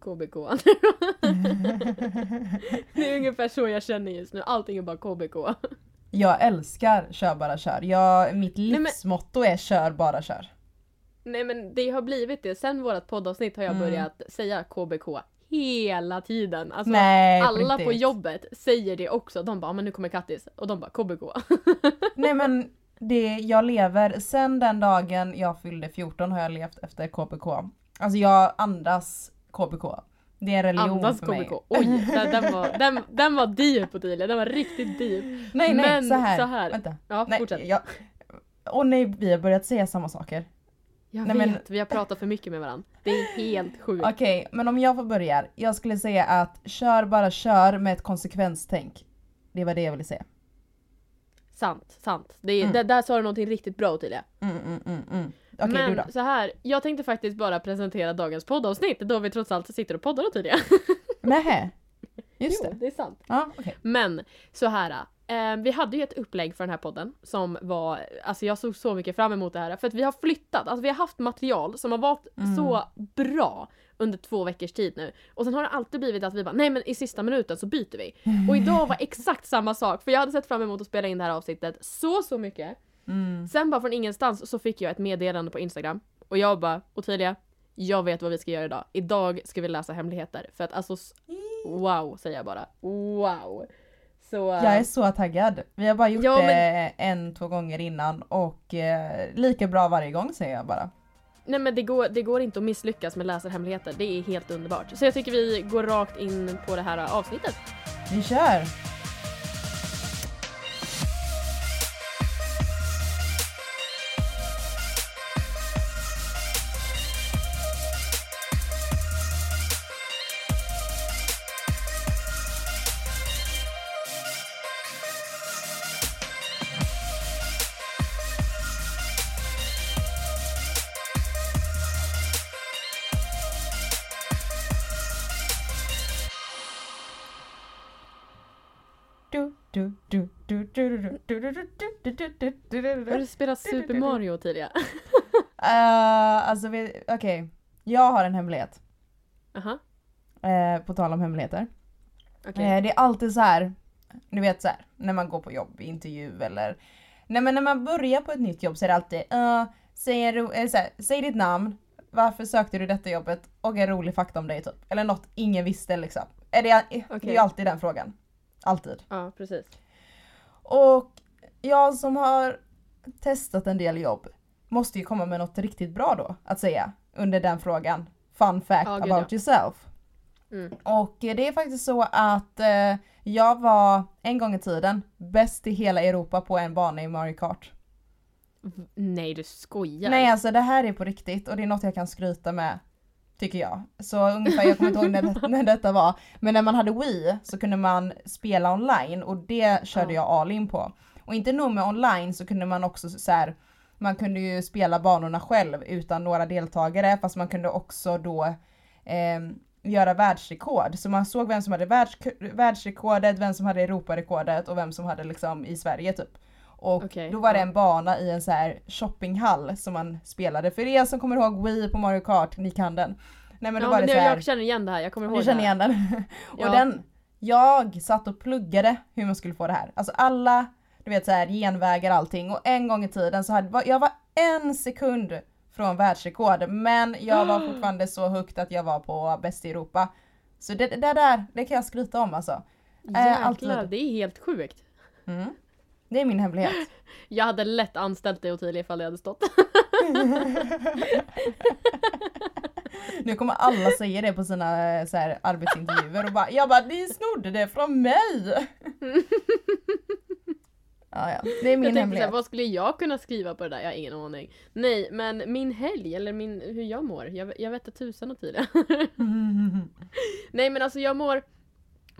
KBK. det är ungefär så jag känner just nu. Allting är bara KBK. Jag älskar kör bara kör. Jag, mitt men- livsmotto är kör bara kör. Nej men det har blivit det. Sen vårt poddavsnitt har jag Mm. börjat säga KBK hela tiden. Alltså, Nej, på alla på riktigt. jobbet säger det också. De bara, "Ja, men nu kommer Kattis. Och de bara, KBK. Nej men det, jag lever, sen den dagen jag fyllde 14 har jag levt efter KBK. Alltså jag andas KBK. Det är en religion Andas för mig. KBK. Oj, den, den, var, den, den var deep Ottilia. Den var riktigt deep. Nej nej, Men så, här. så här. Vänta. Ja, Nej, fortsätt. jag... Åh nej, vi har börjat säga samma saker. Jag Nej, vet, men- vi har pratat för mycket med varandra. Det är helt sjukt. Okej, men om jag får börja. Jag skulle säga att kör bara kör med ett konsekvenstänk. Det var det jag ville säga. Sant, sant. Det är, Mm. det, där sa du någonting riktigt bra Ottilia. Mm, mm, Okej, Men du då? så här, jag tänkte faktiskt bara presentera dagens poddavsnitt då vi trots allt sitter och poddar Ottilia. Nähä? Just Jo, det. det är sant. Ja, okej. Men så här. Eh, vi hade ju ett upplägg för den här podden som var, alltså jag såg så mycket fram emot det här för att vi har flyttat, alltså vi har haft material som har varit Mm. så bra under två veckors tid nu. Och sen har det alltid blivit att vi bara, nej men i sista minuten så byter vi. Och idag var exakt samma sak för jag hade sett fram emot att spela in det här avsnittet så så mycket. Mm. Sen bara från ingenstans så fick jag ett meddelande på Instagram och jag bara, Ottilia, jag vet vad vi ska göra idag. Idag ska vi läsa hemligheter. För att alltså, wow säger jag bara. Wow. Så... Jag är så taggad. Vi har bara gjort Ja, men- det en, två gånger innan och eh, lika bra varje gång säger jag bara. Nej men det går, det går inte att misslyckas med läsarhemligheter. Det är helt underbart. Så jag tycker vi går rakt in på det här avsnittet. Vi kör! Har du. spelat Super Mario tidigare? Eh, Alltså vi- okej, jag har en hemlighet. Aha, Eh, på tal om hemligheter. okej. Eh, det är alltid så här, du vet så här, när man går på jobb, intervju eller Nej men när man börjar på ett nytt jobb så är det alltid uh, säg, en så här, säg ditt namn, varför sökte du detta jobbet och en rolig fakta om dig typ. Eller något ingen visste liksom. Är det, det är alltid den frågan. Alltid. Ja, precis. Och jag som har testat en del jobb måste ju komma med något riktigt bra då att säga under den frågan. Fun fact Ja, about ja. yourself. Mm. Och eh, det är faktiskt så att eh, jag var en gång i tiden bäst i hela Europa på en bana i Mario Kart. Nej, du skojar. Nej alltså det här är på riktigt och det är något jag kan skryta med. Tycker jag. Så ungefär, jag kommer inte ihåg när, det, när detta var. Men när man hade Wii så kunde man spela online och det körde Ja. jag all in på. Och inte nog med online så kunde man också så här. Man kunde ju spela banorna själv utan några deltagare fast man kunde också då eh, göra världsrekord. Så man såg vem som hade världs, världsrekordet, vem som hade Europarekordet och vem som hade liksom i Sverige typ. Och Okej, då var det en bana i en så här shoppinghall som man spelade. För er som kommer ihåg Wii på Mario Kart, ni kan den. Nej men då ja, var men det jag, så här, jag känner igen det här, jag kommer ihåg du känner igen den. och Ja. den, jag satt och pluggade hur man skulle få det här. Alltså alla, du vet så här genvägar allting och en gång i tiden så hade, jag var en sekund från världsrekord men jag var fortfarande så högt att jag var på bäst i Europa. Så det, det där, det kan jag skryta om alltså. Eh, alltid. Jäklar, det är helt sjukt. Mm. Det är min hemlighet. Jag hade lätt anställt dig Ottilia ifall det hade stått. Nu kommer alla säga det på sina eh, så här, arbetsintervjuer och bara jag bara ni snodde det från mig! ja, ja. Det är jag min såhär, hemlighet. vad skulle jag kunna skriva på det där? Jag har ingen aning. Nej, men min helg, eller min, hur jag mår, jag, jag vet inte tusan och tydligen. Nej men alltså jag mår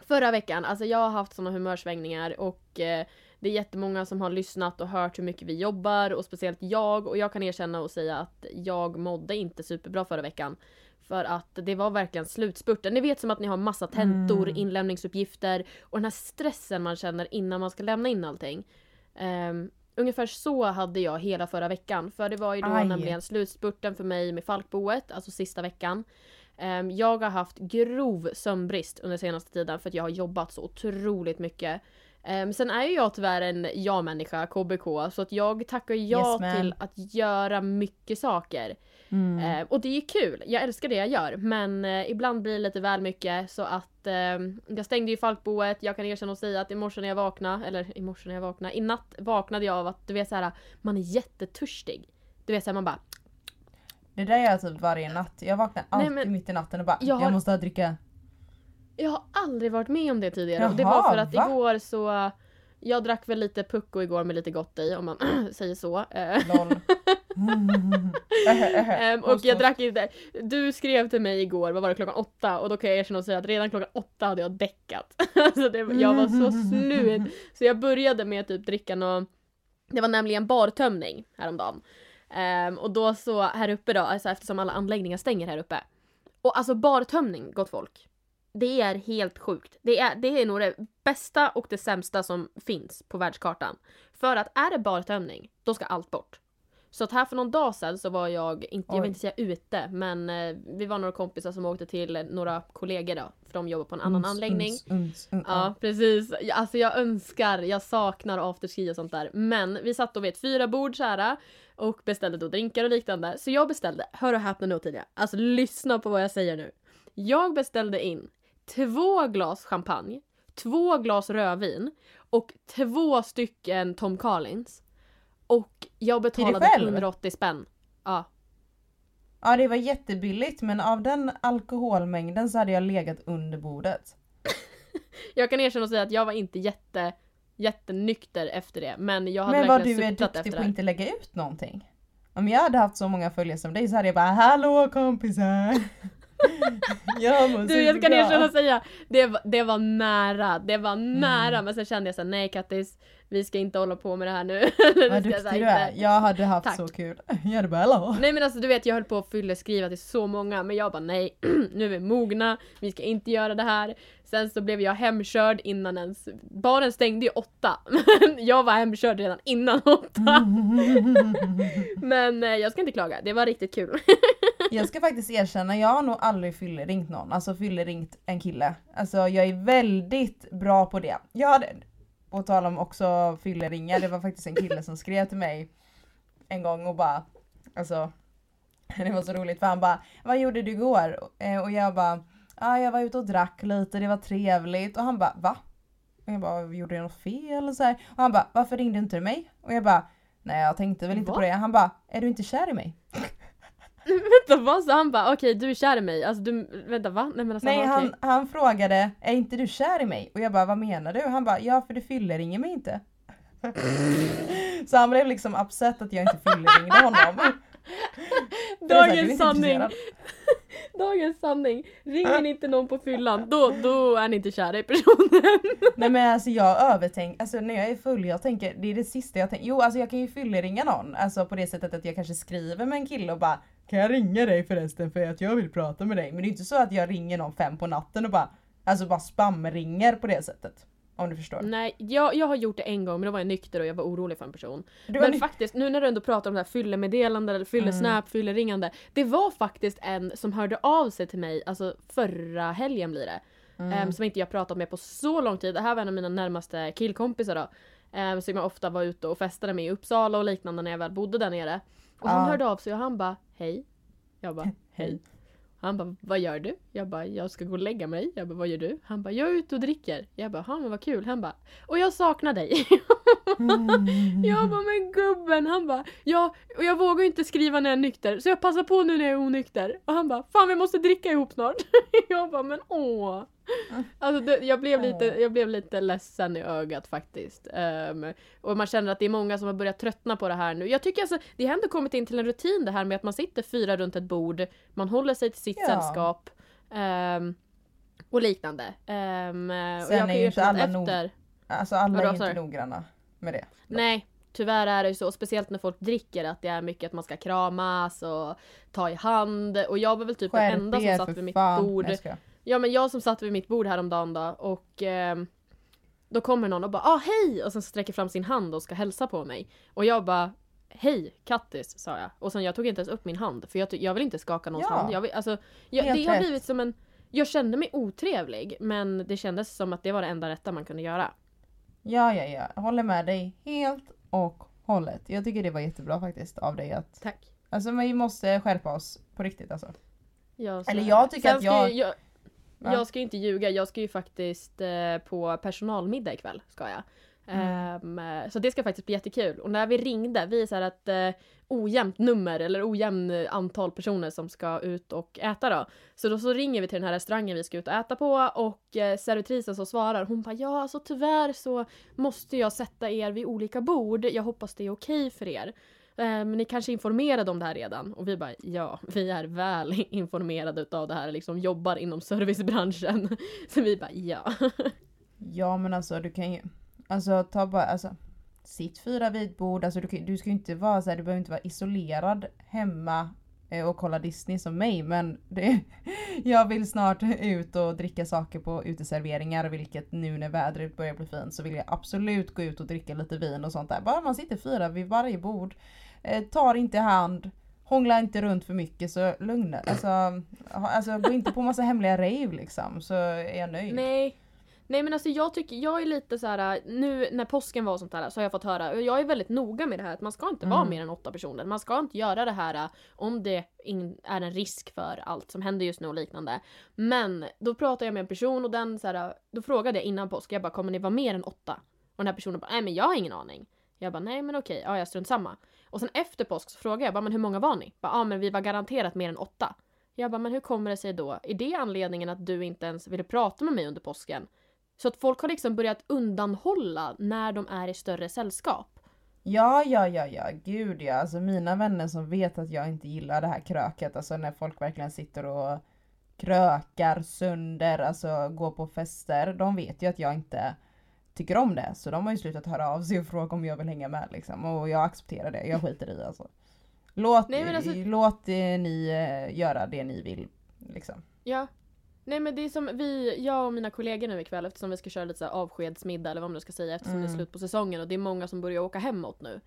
Förra veckan, alltså jag har haft såna humörsvängningar och eh, det är jättemånga som har lyssnat och hört hur mycket vi jobbar och speciellt jag och jag kan erkänna och säga att jag mådde inte superbra förra veckan. För att det var verkligen slutspurten. Ni vet som att ni har massa tentor, Mm. inlämningsuppgifter och den här stressen man känner innan man ska lämna in allting. Ehm, ungefär så hade jag hela förra veckan. För det var ju då Aj. nämligen slutspurten för mig med Falkboet, alltså sista veckan. Ehm, jag har haft grov sömnbrist under senaste tiden för att jag har jobbat så otroligt mycket. Um, sen är ju jag tyvärr en ja-människa, KBK, så att jag tackar ja Yes, till att göra mycket saker. Mm. Eh, och det är kul, jag älskar det jag gör. Men eh, ibland blir det lite väl mycket så att eh, jag stängde ju Falkboet, jag kan erkänna och säga att i morse när jag vaknade, eller i morse när jag vaknade, i natt vaknade jag av att du vet såhär, man är jättetörstig. Du vet såhär man bara Det där gör jag typ varje natt. Jag vaknar Nej, alltid men- mitt i natten och bara Jag jag, har- måste ha dricka. Jag har aldrig varit med om det tidigare och det Jaha, var för att va? igår så Jag drack väl lite pucko igår med lite gott i om man säger så. Mm. Och jag drack inte. Du skrev till mig igår, vad var det, klockan åtta? Och då kan jag erkänna och säga att redan klockan åtta hade jag däckat. alltså det, jag var så slut. Så jag började med att typ dricka nå Det var nämligen bartömning häromdagen. Ehm, och då så här uppe då, alltså eftersom alla anläggningar stänger här uppe. Och alltså bartömning, gott folk. Det är helt sjukt. Det är, det är nog det bästa och det sämsta som finns på världskartan. För att är det bartömning, då ska allt bort. Så att här för någon dag sedan så var jag, inte, jag vill inte säga ute, men eh, vi var några kompisar som åkte till eh, några kollegor då, för de jobbar på en annan Uns, anläggning. uns, uns. Ja precis, alltså jag önskar, jag saknar afterski och sånt där. Men vi satt då vid ett fyra bord så här och beställde då drinkar och liknande. Så jag beställde, hör och häpna nu Tidia, alltså lyssna på vad jag säger nu. Jag beställde in två glas champagne, två glas rödvin och två stycken Tom Collins. Och jag betalade själv? 180 spänn. Ja. Ja det var jättebilligt men av den alkoholmängden så hade jag legat under bordet. Jag kan erkänna och säga att jag var inte jätte, jättenykter efter det. Men jag hade Men vad verkligen du är duktig efter på det. att inte lägga ut någonting. Om jag hade haft så många följare som dig så hade jag bara Hallå kompisar! mår Du jag bra." erkänna och säga, det var, det var nära, det var Mm. nära men sen kände jag såhär, nej Kattis, vi ska inte hålla på med det här nu. Vad duktig du är. Jag hade haft Tack. så kul. Jag hade bara hallå. Nej men alltså du vet jag höll på att fylleskriva till så många men jag bara nej, nu är vi mogna, vi ska inte göra det här. Sen så blev jag hemkörd innan ens, baren stängde ju åtta. Jag var hemkörd redan innan åtta. Men eh, jag ska inte klaga, det var riktigt kul. Jag ska faktiskt erkänna, jag har nog aldrig fylleringt någon. Alltså fylleringt en kille. Alltså jag är väldigt bra på det. Jag hade, på tal om också fylleringar, det var faktiskt en kille som skrev till mig en gång och bara, alltså det var så roligt för han bara, vad gjorde du igår? Eh, Och jag bara, ja jag var ute och drack lite, det var trevligt. Och han bara, va? Och jag bara, gjorde jag något fel? Och, så här. och han bara, varför ringde inte du mig? Och jag bara, nej jag tänkte väl inte Va? på det. Han bara, är du inte kär i mig? vänta vad? Så han bara okej du är kär i mig, alltså du, vänta va? Nej men alltså Nej han, han frågade, är inte du kär i mig? Och jag bara, vad menar du? Han bara, ja för du fylleringer mig inte. Så han blev liksom upset att jag inte fylleringde honom. Dagens sanning! Dagens sanning! Ringer ni inte någon på fyllan, då, då är ni inte kära i personen. Nej men alltså jag övertänker, alltså när jag är full jag tänker, det är det sista jag tänker. Jo alltså jag kan ju fylleringa någon, alltså på det sättet att jag kanske skriver med en kille och bara Kan jag ringa dig förresten för att jag vill prata med dig? Men det är inte så att jag ringer någon fem på natten och bara Alltså bara spamringer på det sättet. Om du förstår. Nej, jag, jag har gjort det en gång men då var jag nykter och jag var orolig för en person. Men faktiskt, nu när du ändå pratar om det här fyllemeddelande eller fyllesnap, fylleringande. Det var faktiskt en som hörde av sig till mig, alltså förra helgen blir det. em, som inte jag pratat med på så lång tid. Det här var en av mina närmaste killkompisar då. em, som jag ofta var ute och festade med i Uppsala och liknande när jag väl bodde där nere. Och han Ja. hörde av sig och han bara hej. Jag bara hej. Han bara vad gör du? Jag bara jag ska gå och lägga mig. Jag bara vad gör du? Han bara jag är ute och dricker. Jag bara ha men vad kul. Han bara och jag saknar dig. Mm. Jag bara men gubben, han bara ja och jag vågar inte skriva när jag är nykter så jag passar på nu när jag är onykter. Och han bara fan vi måste dricka ihop snart. Jag bara men åh. Alltså det, jag, blev lite, jag blev lite ledsen i ögat faktiskt. Ehm, och man känner att det är många som har börjat tröttna på det här nu. Jag tycker alltså, det har ändå kommit in till en rutin det här med att man sitter fyra runt ett bord, man håller sig till sitt Ja. sällskap. ehm, och liknande. Um, och Sen jag är ju inte alla efter, Alltså alla är inte noggranna med det. Nej, tyvärr är det ju så. Speciellt när folk dricker att det är mycket att man ska kramas och ta i hand. Och jag var väl typ den enda som satt vid mitt bord. Nej. Ja men jag som satt vid mitt bord häromdagen då och ehm, då kommer någon och bara ah hej och sen sträcker fram sin hand och ska hälsa på mig. Och jag bara Hej Kattis sa jag. Och sen jag tog inte ens upp min hand för jag, jag vill inte skaka någons Ja. hand. Jag vill, alltså, jag, Helt det har blivit som en... Jag kände mig otrevlig men det kändes som att det var det enda rätta man kunde göra. Ja, ja, ja. Jag håller med dig helt och hållet. Jag tycker det var jättebra faktiskt av dig att... Tack. Alltså vi måste skärpa oss på riktigt alltså. Ja, Eller jag tycker att jag- jag... Va? Jag ska ju inte ljuga, jag ska ju faktiskt eh, på personalmiddag ikväll. Ska jag. Mm. Ehm, så det ska faktiskt bli jättekul. Och när vi ringde, vi är så här att eh, ojämnt nummer eller ojämn eh, antal personer som ska ut och äta då. Så då så ringer vi till den här restaurangen vi ska ut och äta på och eh, servitrisen som svarar hon bara ja alltså tyvärr så måste jag sätta er vid olika bord. Jag hoppas det är okej för er. Eh, men ni kanske är informerade om det här redan? Och vi bara ja, vi är väl informerade utav det här, liksom jobbar inom servicebranschen. Så vi bara ja. Ja men alltså du kan ju... Alltså ta bara, alltså. Sitt fyra vid ett bord, alltså du, kan, du ska ju inte vara så här, du behöver inte vara isolerad hemma eh, och kolla Disney som mig men det, jag vill snart ut och dricka saker på uteserveringar vilket nu när vädret börjar bli fint så vill jag absolut gå ut och dricka lite vin och sånt där. Bara man sitter fyra vid varje bord, eh, tar inte hand, hångla inte runt för mycket så lugna. Alltså, alltså gå inte på massa hemliga rave liksom så är jag nöjd. Nej. Nej men alltså jag tycker, jag är lite så här nu när påsken var och sånt där så har jag fått höra, och jag är väldigt noga med det här att man ska inte vara Mm. mer än åtta personer. Man ska inte göra det här äh, om det är en risk för allt som händer just nu och liknande. Men då pratade jag med en person och den så här, då frågade jag innan påsk, jag bara kommer ni vara mer än åtta? Och den här personen bara nej men jag har ingen aning. Jag bara nej men okej, ja jag strunt samma. Och sen efter påsk så frågade jag bara men hur många var ni? Ja, ja men vi var garanterat mer än åtta. Jag bara men hur kommer det sig då? Är det anledningen att du inte ens ville prata med mig under påsken? Så att folk har liksom börjat undanhålla när de är i större sällskap. Ja, ja, ja, ja, gud ja. Alltså mina vänner som vet att jag inte gillar det här kröket, alltså när folk verkligen sitter och krökar sönder, alltså går på fester, de vet ju att jag inte tycker om det. Så de har ju slutat höra av sig och fråga om jag vill hänga med liksom. Och jag accepterar det, jag skiter i alltså. Låt, Nej, alltså- låt eh, ni eh, göra det ni vill. Liksom. Ja. Nej men det är som vi, jag och mina kollegor nu ikväll eftersom vi ska köra lite så avskedsmiddag eller vad man nu ska säga eftersom det är Mm. slut på säsongen och det är många som börjar åka hemåt nu.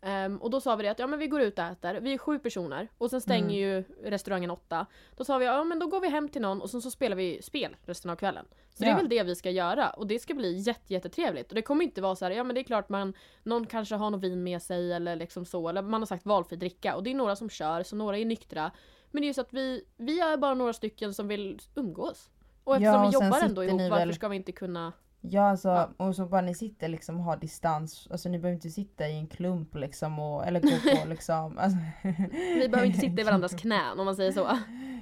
Ehm, och då sa vi det att ja men vi går ut och äter, vi är sju personer och sen stänger Mm. ju restaurangen åtta. Då sa vi ja men då går vi hem till någon och sen så spelar vi spel resten av kvällen. Så det är Ja. väl det vi ska göra och det ska bli jätte, jättetrevligt. Och det kommer inte vara så här, ja men det är klart man, någon kanske har något vin med sig eller liksom så, eller man har sagt valfri dricka och det är några som kör så några är nyktra. Men det är ju så att vi, vi är bara några stycken som vill umgås. Och eftersom Ja, vi och sen jobbar ändå ihop, ni varför väl- ska vi inte kunna... Ja alltså, Ja. och så bara ni sitter liksom och har distans, alltså ni behöver inte sitta i en klump liksom och, eller gå på liksom. Alltså. Vi behöver inte sitta i varandras knän om man säger så.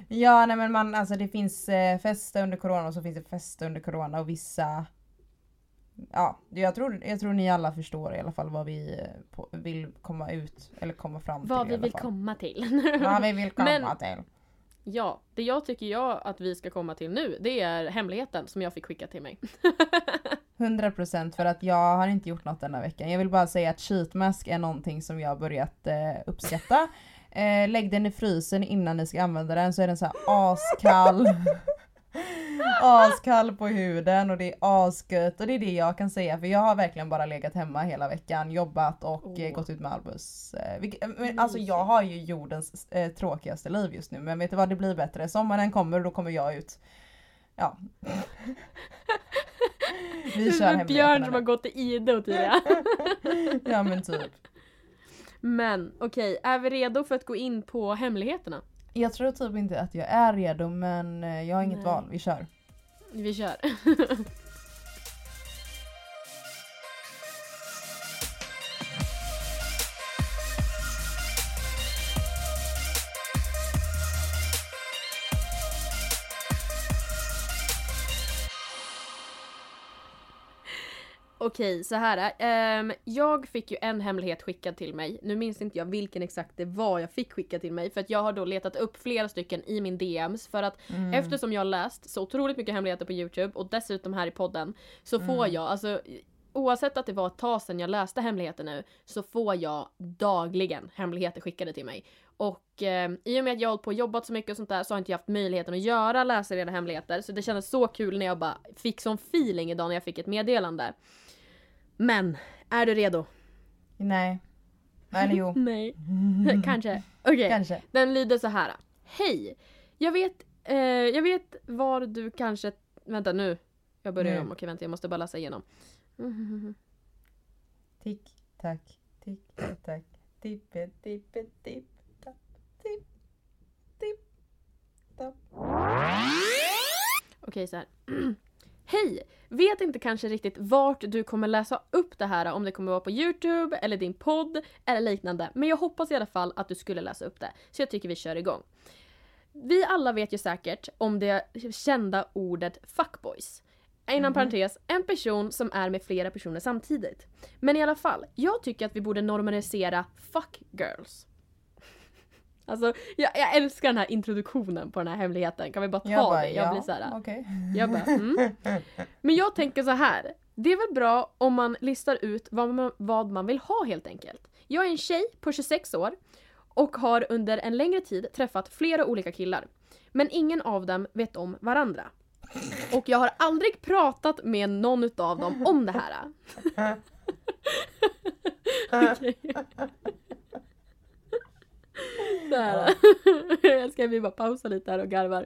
Ja nej men man, alltså det finns eh, fester under corona och så finns det fester under corona och vissa Ja, jag tror, jag tror ni alla förstår i alla fall vad vi eh, på, vill komma ut eller komma fram till Vad i vi alla vill fall. komma till. Vad vi vill komma Men- till ja, det jag tycker jag att vi ska komma till nu, det är hemligheten som jag fick skicka till mig. 100% för att jag har inte gjort något denna veckan. Jag vill bara säga att sheetmask är någonting som jag har börjat eh, uppskatta. Eh, lägg den i frysen innan ni ska använda den så är den så här askall. askall på huden och det är asgött och det är det jag kan säga för jag har verkligen bara legat hemma hela veckan, jobbat och Åh. gått ut med Albus. Eh, eh, men, alltså jag har ju jordens eh, tråkigaste liv just nu men vet du vad det blir bättre. Sommaren kommer och då kommer jag ut. Ja. Vi kör en björn som har gått i ide och tidigare. Ja men typ. Men okej, är vi redo för att gå in på hemligheterna? Jag tror typ inte att jag är redo men eh, jag har inget Nej. val, vi kör. Vi kör. Okej, så här. ehm, jag fick ju en hemlighet skickad till mig. Nu minns inte jag vilken exakt det var jag fick skickad till mig. För att jag har då letat upp flera stycken i min DMs. För att Mm. Eftersom jag har läst så otroligt mycket hemligheter på Youtube och dessutom här i podden så får Mm. jag, alltså oavsett att det var ett tag sedan jag läste hemligheter nu så får jag dagligen hemligheter skickade till mig. Och eh, i och med att jag hållit på och jobbat så mycket och sånt där så har inte jag haft möjligheten att göra läsareda hemligheter så det kändes så kul när jag bara fick sån feeling idag när jag fick ett meddelande. Men, är du redo? Nej. Eller jo. Nej, kanske. Okej, Kanske. den lyder så här. Hej! Jag vet, eh, jag vet var du kanske... Vänta nu. Jag börjar Nu. om. Okej vänta, jag måste bara läsa igenom. Tick, tack, tick, tack, tippe, tippe, tipp, tapp, tipp, tipp, tapp. Okej, så här. Hej! Vet inte kanske riktigt vart du kommer läsa upp det här, om det kommer vara på Youtube eller din podd eller liknande. Men jag hoppas i alla fall att du skulle läsa upp det. Så jag tycker vi kör igång. Vi alla vet ju säkert om det kända ordet fuckboys. Inom Mhm. parentes, en person som är med flera personer samtidigt. Men i alla fall, jag tycker att vi borde normalisera fuck girls. Alltså, jag, jag älskar den här introduktionen på den här hemligheten. Kan vi bara ta Jag bara, det? Jag ja, blir såhär, okej. jag bara, mm. Men jag tänker så här. Det är väl bra om man listar ut vad man, vad man vill ha helt enkelt. Jag är en tjej på 26 år och har under en längre tid träffat flera olika killar. Men ingen av dem vet om varandra. Och jag har aldrig pratat med någon utav dem om det här. Okej. Så här. Jag ska vi bara pausa lite här och garvar.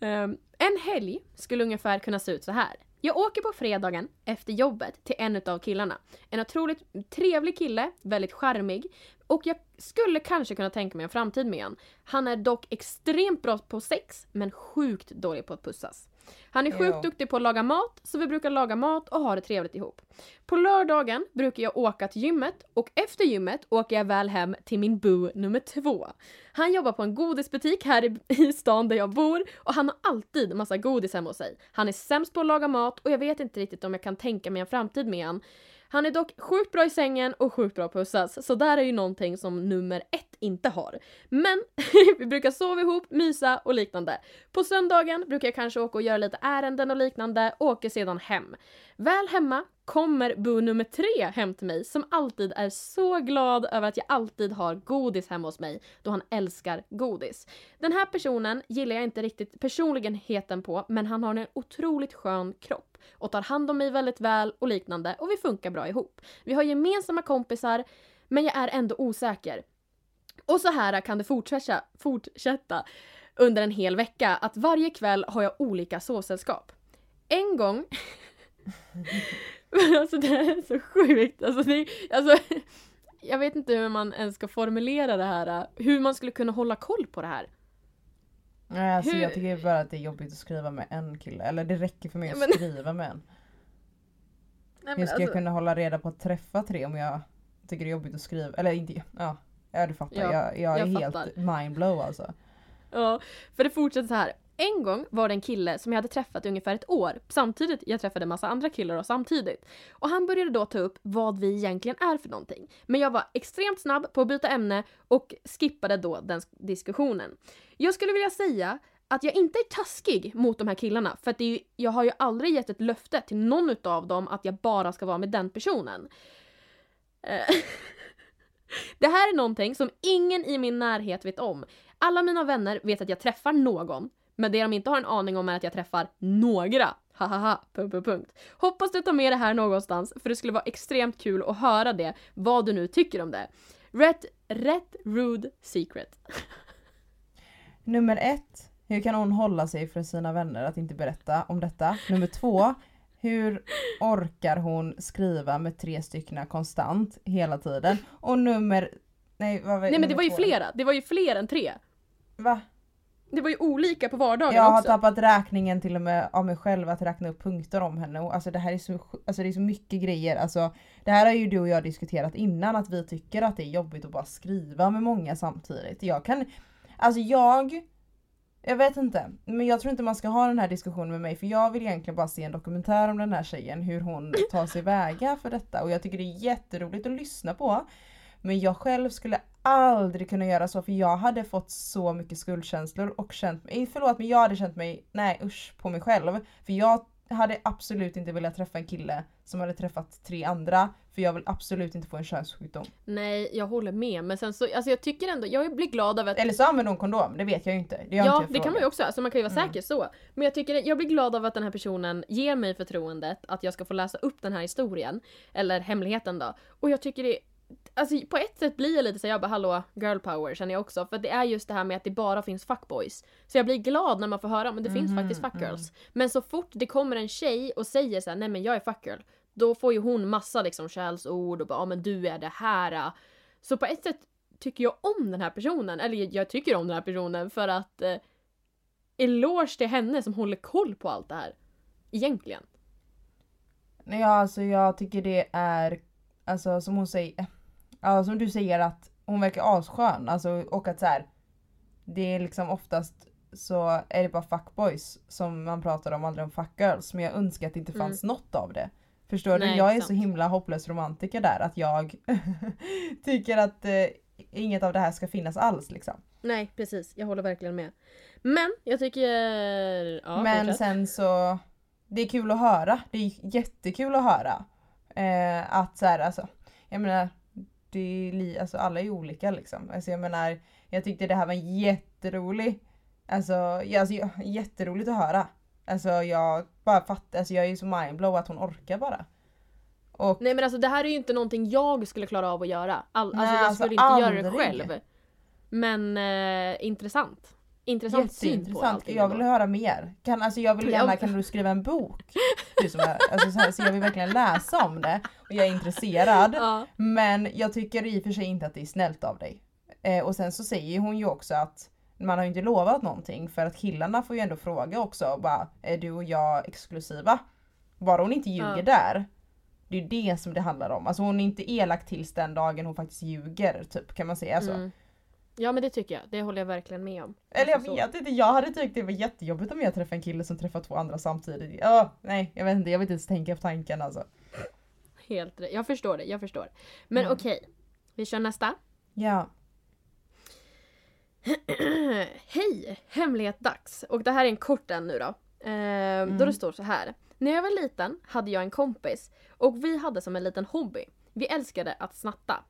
Ehm, en helg skulle ungefär kunna se ut så här. Jag åker på fredagen efter jobbet till en utav killarna. En otroligt trevlig kille, väldigt charmig. Och jag skulle kanske kunna tänka mig en framtid med han. Han är dock extremt bra på sex, men sjukt dålig på att pussas. Han är sjukt duktig på att laga mat, så vi brukar laga mat och ha det trevligt ihop. På lördagen brukar jag åka till gymmet och efter gymmet åker jag väl hem till min boo nummer två. Han jobbar på en godisbutik här i, i stan där jag bor och han har alltid massa godis hemma hos sig. Han är sämst på att laga mat och jag vet inte riktigt om jag kan tänka mig en framtid med han. Han är dock sjukt bra i sängen och sjukt bra på att pussas, så där är ju någonting som nummer ett inte har. Men vi brukar sova ihop, mysa och liknande. På söndagen brukar jag kanske åka och göra lite ärenden och liknande och åker sedan hem. Väl hemma kommer bo nummer tre hem till mig som alltid är så glad över att jag alltid har godis hemma hos mig då han älskar godis. Den här personen gillar jag inte riktigt personligheten på men han har en otroligt skön kropp och tar hand om mig väldigt väl och liknande och vi funkar bra ihop. Vi har gemensamma kompisar men jag är ändå osäker. Och så här kan det fortsätta, fortsätta under en hel vecka att varje kväll har jag olika sovsällskap. En gång alltså det här är så sjukt. Alltså, det, alltså, jag vet inte hur man ens ska formulera det här. Hur man skulle kunna hålla koll på det här. Nej, alltså Hur- jag tycker bara att det är jobbigt att skriva med en kille. Eller det räcker för mig Ja, att men- skriva med en. Nej, Hur ska jag kunna hålla reda på att träffa tre om jag tycker det är jobbigt att skriva? Eller inte, ja. Ja du fattar. Ja, jag, jag är jag helt fattar. mindblow alltså. Ja, för det fortsätter så här. En gång var det en kille som jag hade träffat i ungefär ett år. Samtidigt jag träffade en massa andra killar och samtidigt. Och han började då ta upp vad vi egentligen är för någonting. Men jag var extremt snabb på att byta ämne och skippade då den sk- diskussionen. Jag skulle vilja säga att jag inte är taskig mot de här killarna för att är ju, jag har ju aldrig gett ett löfte till någon utav dem att jag bara ska vara med den personen. Det här är någonting som ingen i min närhet vet om. Alla mina vänner vet att jag träffar någon, men det de inte har en aning om är att jag träffar några. Hahaha, punkt, punkt, punkt. Hoppas du tar med det här någonstans, för det skulle vara extremt kul att höra det, vad du nu tycker om det. Rätt, rätt rude secret. Nummer ett. Hur kan hon hålla sig för sina vänner att inte berätta om detta? Nummer två. Hur orkar hon skriva med tre stycken konstant hela tiden? Och nummer... Nej, vad var Nej men det var ju två? flera, det var ju fler än tre. Va? Det var ju olika på vardagen Jag har också. tappat räkningen till och med av mig själv att räkna upp punkter om henne. Och Alltså det här är så, alltså det är så mycket grejer. Alltså, det här har ju du och jag diskuterat innan att vi tycker att det är jobbigt att bara skriva med många samtidigt. Jag kan, alltså jag, jag vet inte. Men jag tror inte man ska ha den här diskussionen med mig för jag vill egentligen bara se en dokumentär om den här tjejen. Hur hon tar sig väga för detta. Och jag tycker det är jätteroligt att lyssna på. Men jag själv skulle aldrig kunna göra så för jag hade fått så mycket skuldkänslor och känt mig, förlåt men jag hade känt mig, nej usch på mig själv. För jag hade absolut inte velat träffa en kille som hade träffat tre andra för jag vill absolut inte få en könssjukdom. Nej, jag håller med. Men sen så, alltså jag tycker ändå, jag blir glad över att Eller så använder hon kondom, det vet jag ju inte. Det Ja, inte det kan man ju också, alltså man kan ju vara Mm. säker så. Men jag tycker, jag blir glad av att den här personen ger mig förtroendet att jag ska få läsa upp den här historien. Eller hemligheten då. Och jag tycker det, Alltså på ett sätt blir jag lite så jag bara hallå girl power känner jag också för det är just det här med att det bara finns fuckboys. Så jag blir glad när man får höra men det finns Mhm, faktiskt fuckgirls. Men så fort det kommer en tjej och säger så här, nej men jag är fuckgirl. Då får ju hon massa liksom skällsord och bara ja men du är det här. Så på ett sätt tycker jag om den här personen, eller jag tycker om den här personen för att eh, eloge till henne som håller koll på allt det här. Egentligen. Ja, alltså jag tycker det är, alltså som hon säger, ja som du säger att hon verkar asskön. Alltså och att så här, det är liksom oftast så är det bara fuckboys som man pratar om, aldrig om fuckgirls. Men jag önskar att det inte Mm. fanns något av det. Förstår du? Nej, Jag är sant. så himla hopplös romantiker där att jag tycker att eh, inget av det här ska finnas alls liksom. Nej precis, jag håller verkligen med. Men jag tycker... Ja, Men sen så, det är kul att höra. Det är jättekul att höra. Eh, att så här, alltså, jag menar, det är li, alltså, alla är olika liksom. Alltså, jag menar, jag tyckte det här var jätterolig. Alltså, ja, alltså jätteroligt att höra. Alltså jag bara fattar, alltså jag är ju så mindblow att hon orkar bara. Och Nej men alltså det här är ju inte någonting jag skulle klara av att göra. All, Nej, alltså jag alltså, skulle inte göra det aldrig. själv. Men eh, intressant. Intressant syn på allting. Jag vill höra mer. Kan, alltså jag vill gärna, kan du skriva en bok? Du som är, alltså så, här, så jag vill verkligen läsa om det och jag är intresserad. Ja. Men jag tycker i och för sig inte att det är snällt av dig. Eh, och sen så säger hon ju också att man har ju inte lovat någonting för att killarna får ju ändå fråga också bara är du och jag exklusiva? Bara hon inte ljuger Ja. där. Det är ju det som det handlar om. Alltså hon är inte elak tills den dagen hon faktiskt ljuger typ kan man säga så. Mm. Ja men det tycker jag. Det håller jag verkligen med om. Eller jag Alltså, så. vet inte, jag hade tyckt det var jättejobbigt om jag träffade en kille som träffar två andra samtidigt. Ja, nej jag vet inte, jag vill inte ens tänka på tanken alltså. Helt rätt. Jag förstår det, jag förstår. Men Mm. okej. Vi kör nästa. Ja. Hej! Hemlighet dags. Och det här är en kort en nu då. Eh, Då det står så här. När jag var liten hade jag en kompis och vi hade som en liten hobby. Vi älskade att snatta.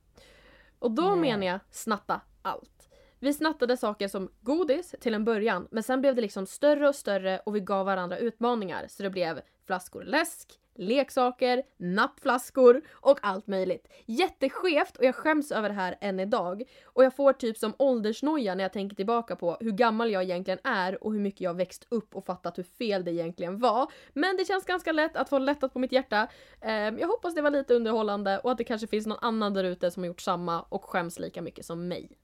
Och då Ja. menar jag snatta allt. Vi snattade saker som godis till en början men sen blev det liksom större och större och vi gav varandra utmaningar så det blev flaskor läsk, leksaker, nappflaskor och allt möjligt. Jätteskevt och jag skäms över det här än idag. Och jag får typ som åldersnoja när jag tänker tillbaka på hur gammal jag egentligen är och hur mycket jag växt upp och fattat hur fel det egentligen var. Men det känns ganska lätt att få lättat på mitt hjärta. Ehm, jag hoppas det var lite underhållande och att det kanske finns någon annan där ute som har gjort samma och skäms lika mycket som mig.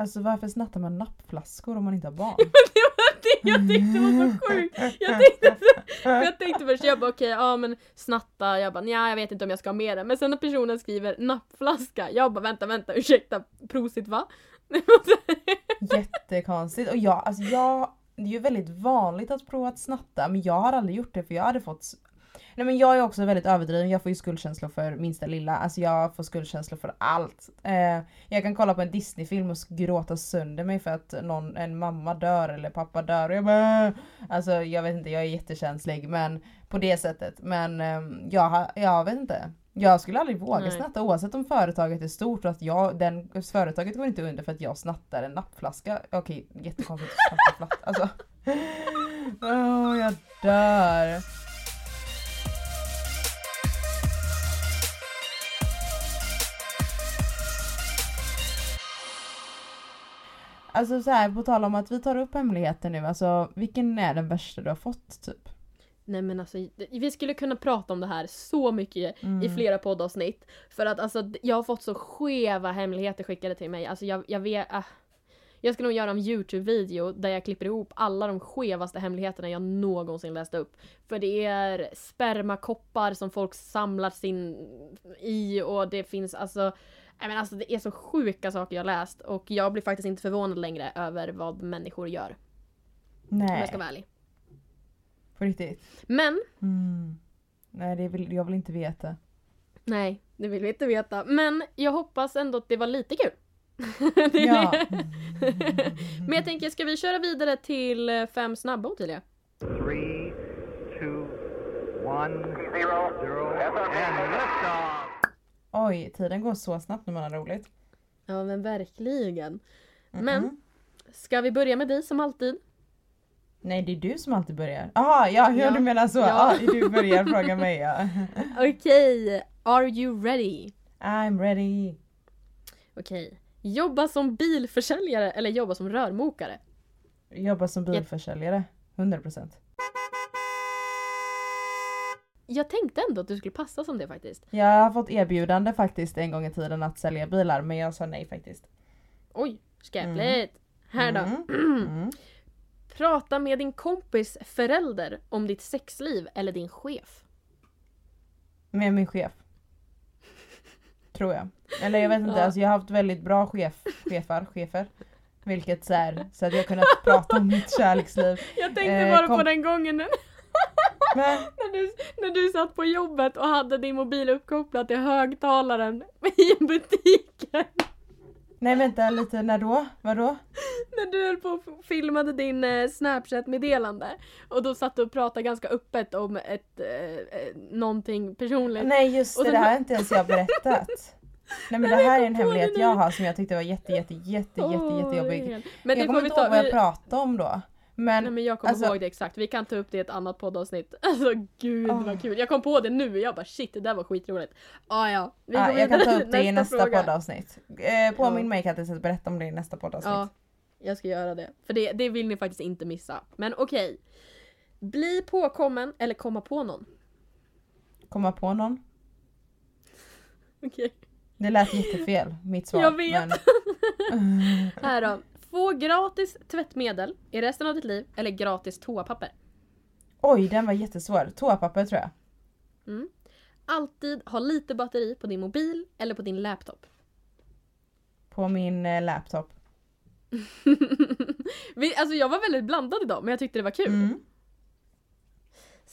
Alltså varför snattar man nappflaskor om man inte har barn? det jag tyckte var så sjukt. Jag tänkte, jag tänkte först, jag bara okej, ja men snatta, jag bara nja jag vet inte om jag ska ha med det. Men sen när personen skriver nappflaska, jag bara vänta, vänta, ursäkta, prosit va? Jättekonstigt. Och jag, alltså jag, det är ju väldigt vanligt att prova att snatta men jag har aldrig gjort det för jag hade fått Nej men jag är också väldigt överdriven, jag får ju skuldkänslor för minsta lilla. Alltså jag får skuldkänslor för allt. Eh, jag kan kolla på en Disney-film och gråta sönder mig för att någon, en mamma dör eller pappa dör och jag bara. Alltså jag vet inte, jag är jättekänslig men på det sättet. Men eh, jag, jag vet inte. Jag skulle aldrig våga Nej. snatta oavsett om företaget är stort och att jag, den, företaget går inte under för att jag snattar en nappflaska. Okej, jättekonstigt att snatta flaska. Alltså. Åh, jag dör. Alltså så här, på tal om att vi tar upp hemligheter nu, alltså vilken är den värsta du har fått typ? Nej men alltså, vi skulle kunna prata om det här så mycket Mm. i flera poddavsnitt. För att alltså, jag har fått så skeva hemligheter skickade till mig. Alltså jag, jag vet... Äh, jag ska nog göra en YouTube-video där jag klipper ihop alla de skevaste hemligheterna jag någonsin läst upp. För det är spermakoppar som folk samlar sin i och det finns alltså Nej men alltså det är så sjuka saker jag läst och jag blir faktiskt inte förvånad längre över vad människor gör. Om jag Nej, ska vara ärlig. på riktigt. Men Mm. Nej, det vill, jag vill inte veta. Nej, det vill vi inte veta. Men jag hoppas ändå att det var lite kul. Ja. det. Men jag tänker, ska vi köra vidare till eh, fem snabba Ottilia? Three, two, one, zero, zero, and liftoff. Oj, tiden går så snabbt när man har roligt. Ja men verkligen. Mm-mm. Men ska vi börja med dig som alltid? Nej, det är du som alltid börjar. Jaha, ja, ja. Ja. du menar så. Ja. Ja. du börjar fråga mig ja. Okej, are you ready? I'm ready. Okej. Jobba som bilförsäljare eller jobba som rörmokare? Jobba som bilförsäljare. 100%. Jag tänkte ändå att du skulle passa som det faktiskt. Jag har fått erbjudande faktiskt en gång i tiden att sälja bilar men jag sa nej faktiskt. Oj, skräpligt. Här då. Mm. Mm. Prata med din kompis förälder om ditt sexliv eller din chef. Med min chef. Tror jag. Eller jag vet inte, Ja. alltså jag har haft väldigt bra chef, chefar, chefer. Vilket så här, så att jag kunnat prata om mitt kärleksliv. Jag tänkte Eh, bara på kom- den gången Men, när, du, när du satt på jobbet och hade din mobil uppkopplad till högtalaren i butiken. nej vänta lite, när då? Vadå? När du höll på och filmade din eh, snapchat-meddelande. Och då satt du och pratade ganska öppet om ett, eh, eh, någonting personligt. Nej just det, så- det här har inte ens jag berättat. Nej men det Nej, jag här är en det hemlighet jag har som jag tyckte var jätte jätte jätte jätte jättejobbig. det är helt- Men det jag kommer inte ihåg vad vi- jag pratade om då. Men, Nej men jag kommer alltså- ihåg det exakt, vi kan ta upp det i ett annat poddavsnitt. Alltså gud Åh. vad kul. Jag kom på det nu, jag bara shit det där var skitroligt. Ah, ja, vi går jag kan ta upp det i nästa fråga. poddavsnitt. Eh, påminn Ja. mig Kattis att berätta om det i nästa poddavsnitt. Ja, jag ska göra det. För det, det vill ni faktiskt inte missa. Men okej. Bli påkommen eller komma på någon. Komma på någon? Okej. Det lät jättefel, mitt svar. Jag vet. Men... Här då. Få gratis tvättmedel i resten av ditt liv eller gratis toapapper. Oj, den var jättesvår. Toapapper tror jag. Mm. Alltid ha lite batteri på din mobil eller på din laptop. På min eh, laptop. Vi, alltså jag var väldigt blandad idag men jag tyckte det var kul. Mm.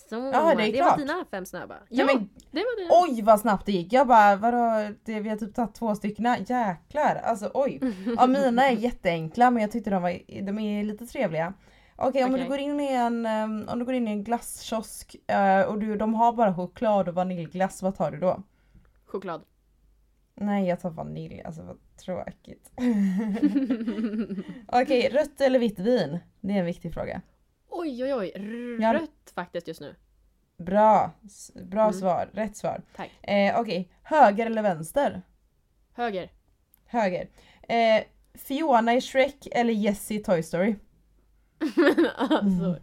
Så, Ja, det är var klart. dina fem snabba. Ja, men, det var det. oj vad snabbt det gick. Jag bara vadå, det, vi har typ tagit två stycken. Jäklar, alltså oj. Ja, mina är jätteenkla men jag tyckte de, var, de är lite trevliga. Okej om Okej. du går in i en, ehm, om du går in i en glasskiosk eh, och du, de har bara choklad och vaniljglass, vad tar du då? Choklad. Nej jag tar vanilj, alltså vad tråkigt. Okej, rött eller vitt vin? Det är en viktig fråga. Oj oj oj, rött faktiskt just nu. Bra, bra Mm. svar, rätt svar. Tack. Eh, Okej, höger eller vänster? Höger. Höger. Eh, Fiona i Shrek eller Jessie i Toy Story? Men alltså,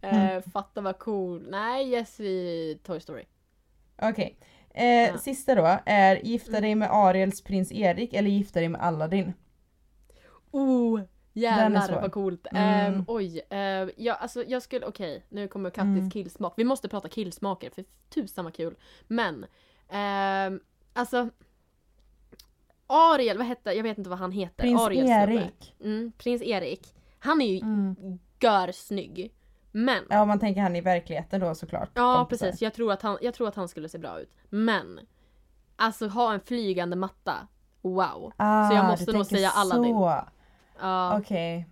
eh, fatta vad cool. Nej, yes i Toy Story. Okej. Eh, Ja. Sista då är gifta Mm. dig med Ariels prins Erik eller gifta dig med Aladdin? Oh, jävlar vad coolt. Mm. Ehm, oj, uh, ja, alltså jag skulle, okej, nu kommer Kattis Mm. killsmak. Vi måste prata killsmaker för tusan vad kul. Men, ehm, alltså Ariel, vad hette, jag vet inte vad han heter. Prins snubbe. Erik. Mm, prins Erik. Han är ju Mm. görsnygg. Men, Ja om man tänker han i verkligheten då såklart. ja kompisar. precis, jag tror, att han, jag tror att han skulle se bra ut. Men, alltså ha en flygande matta. Wow. Ah, Så jag måste nog säga Aladdin. så. Ja. Okej.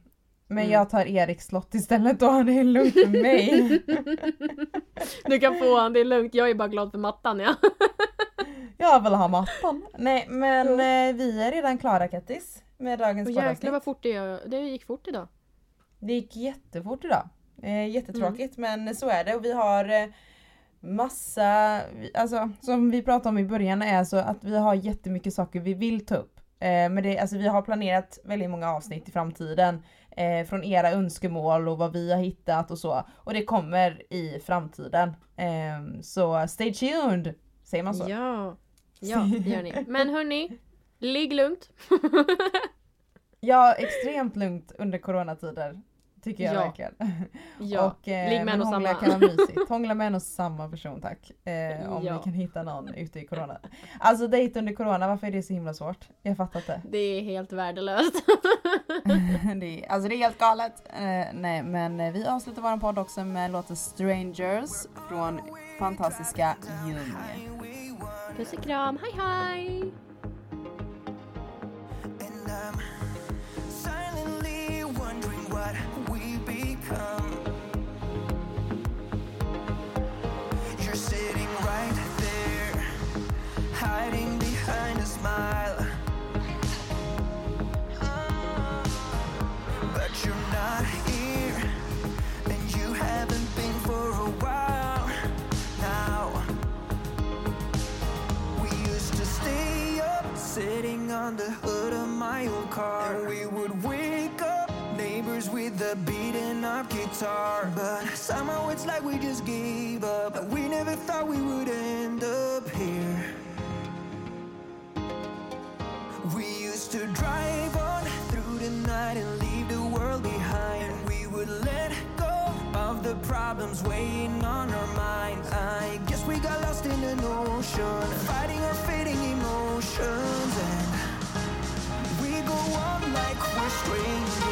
Men Mm. jag tar Eriks slott istället då, det är lugnt för mig. Du kan få han, det är lugnt. Jag är bara glad för mattan ja. jag vill ha mattan. Nej men eh, vi är redan klara Kattis med dagens Och jäklar vad fort det, det gick fort idag. Det gick jättefort idag. Eh, jättetråkigt Mm. men så är det och vi har eh, massa, alltså som vi pratade om i början är så att vi har jättemycket saker vi vill ta upp. Eh, men det, alltså vi har planerat väldigt många avsnitt i framtiden eh, från era önskemål och vad vi har hittat och så. Och det kommer i framtiden. Eh, så stay tuned! Säger man så? Ja. Ja, det gör ni. Men hörni, ligg lugnt. Ja, extremt lugnt under coronatider. Tycker jag Ja. verkligen. Ja, och, eh, ligg med en och samma. kan vara mysigt. Hångla med en och samma person tack. Eh, om Ja. vi kan hitta någon ute i corona. Alltså dejt under corona, varför är det så himla svårt? Jag fattar inte. Det är helt värdelöst. det, är, alltså det är helt galet. Eh, nej men eh, vi avslutar vår podd också med låten Strangers från fantastiska Ljung. Puss och kram, hej hej! smile. Ah, but you're not here, and you haven't been for a while now. We used to stay up, sitting on the hood of my old car, and we would wake up neighbors with a beating up guitar. But somehow it's like we just gave. problems weighing on our minds. I guess we got lost in an ocean, fighting our fading emotions, and we go on like we're strangers.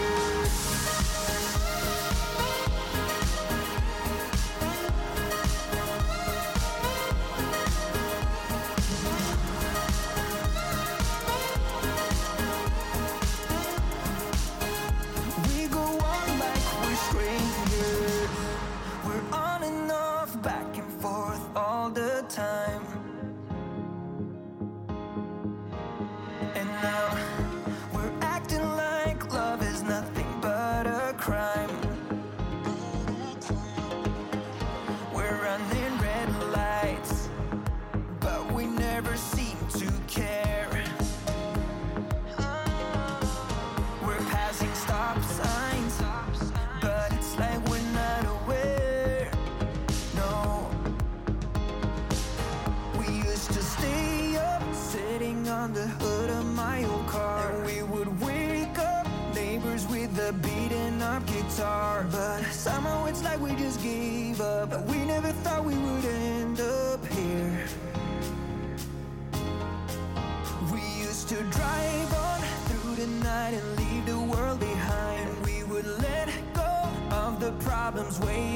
problems waiting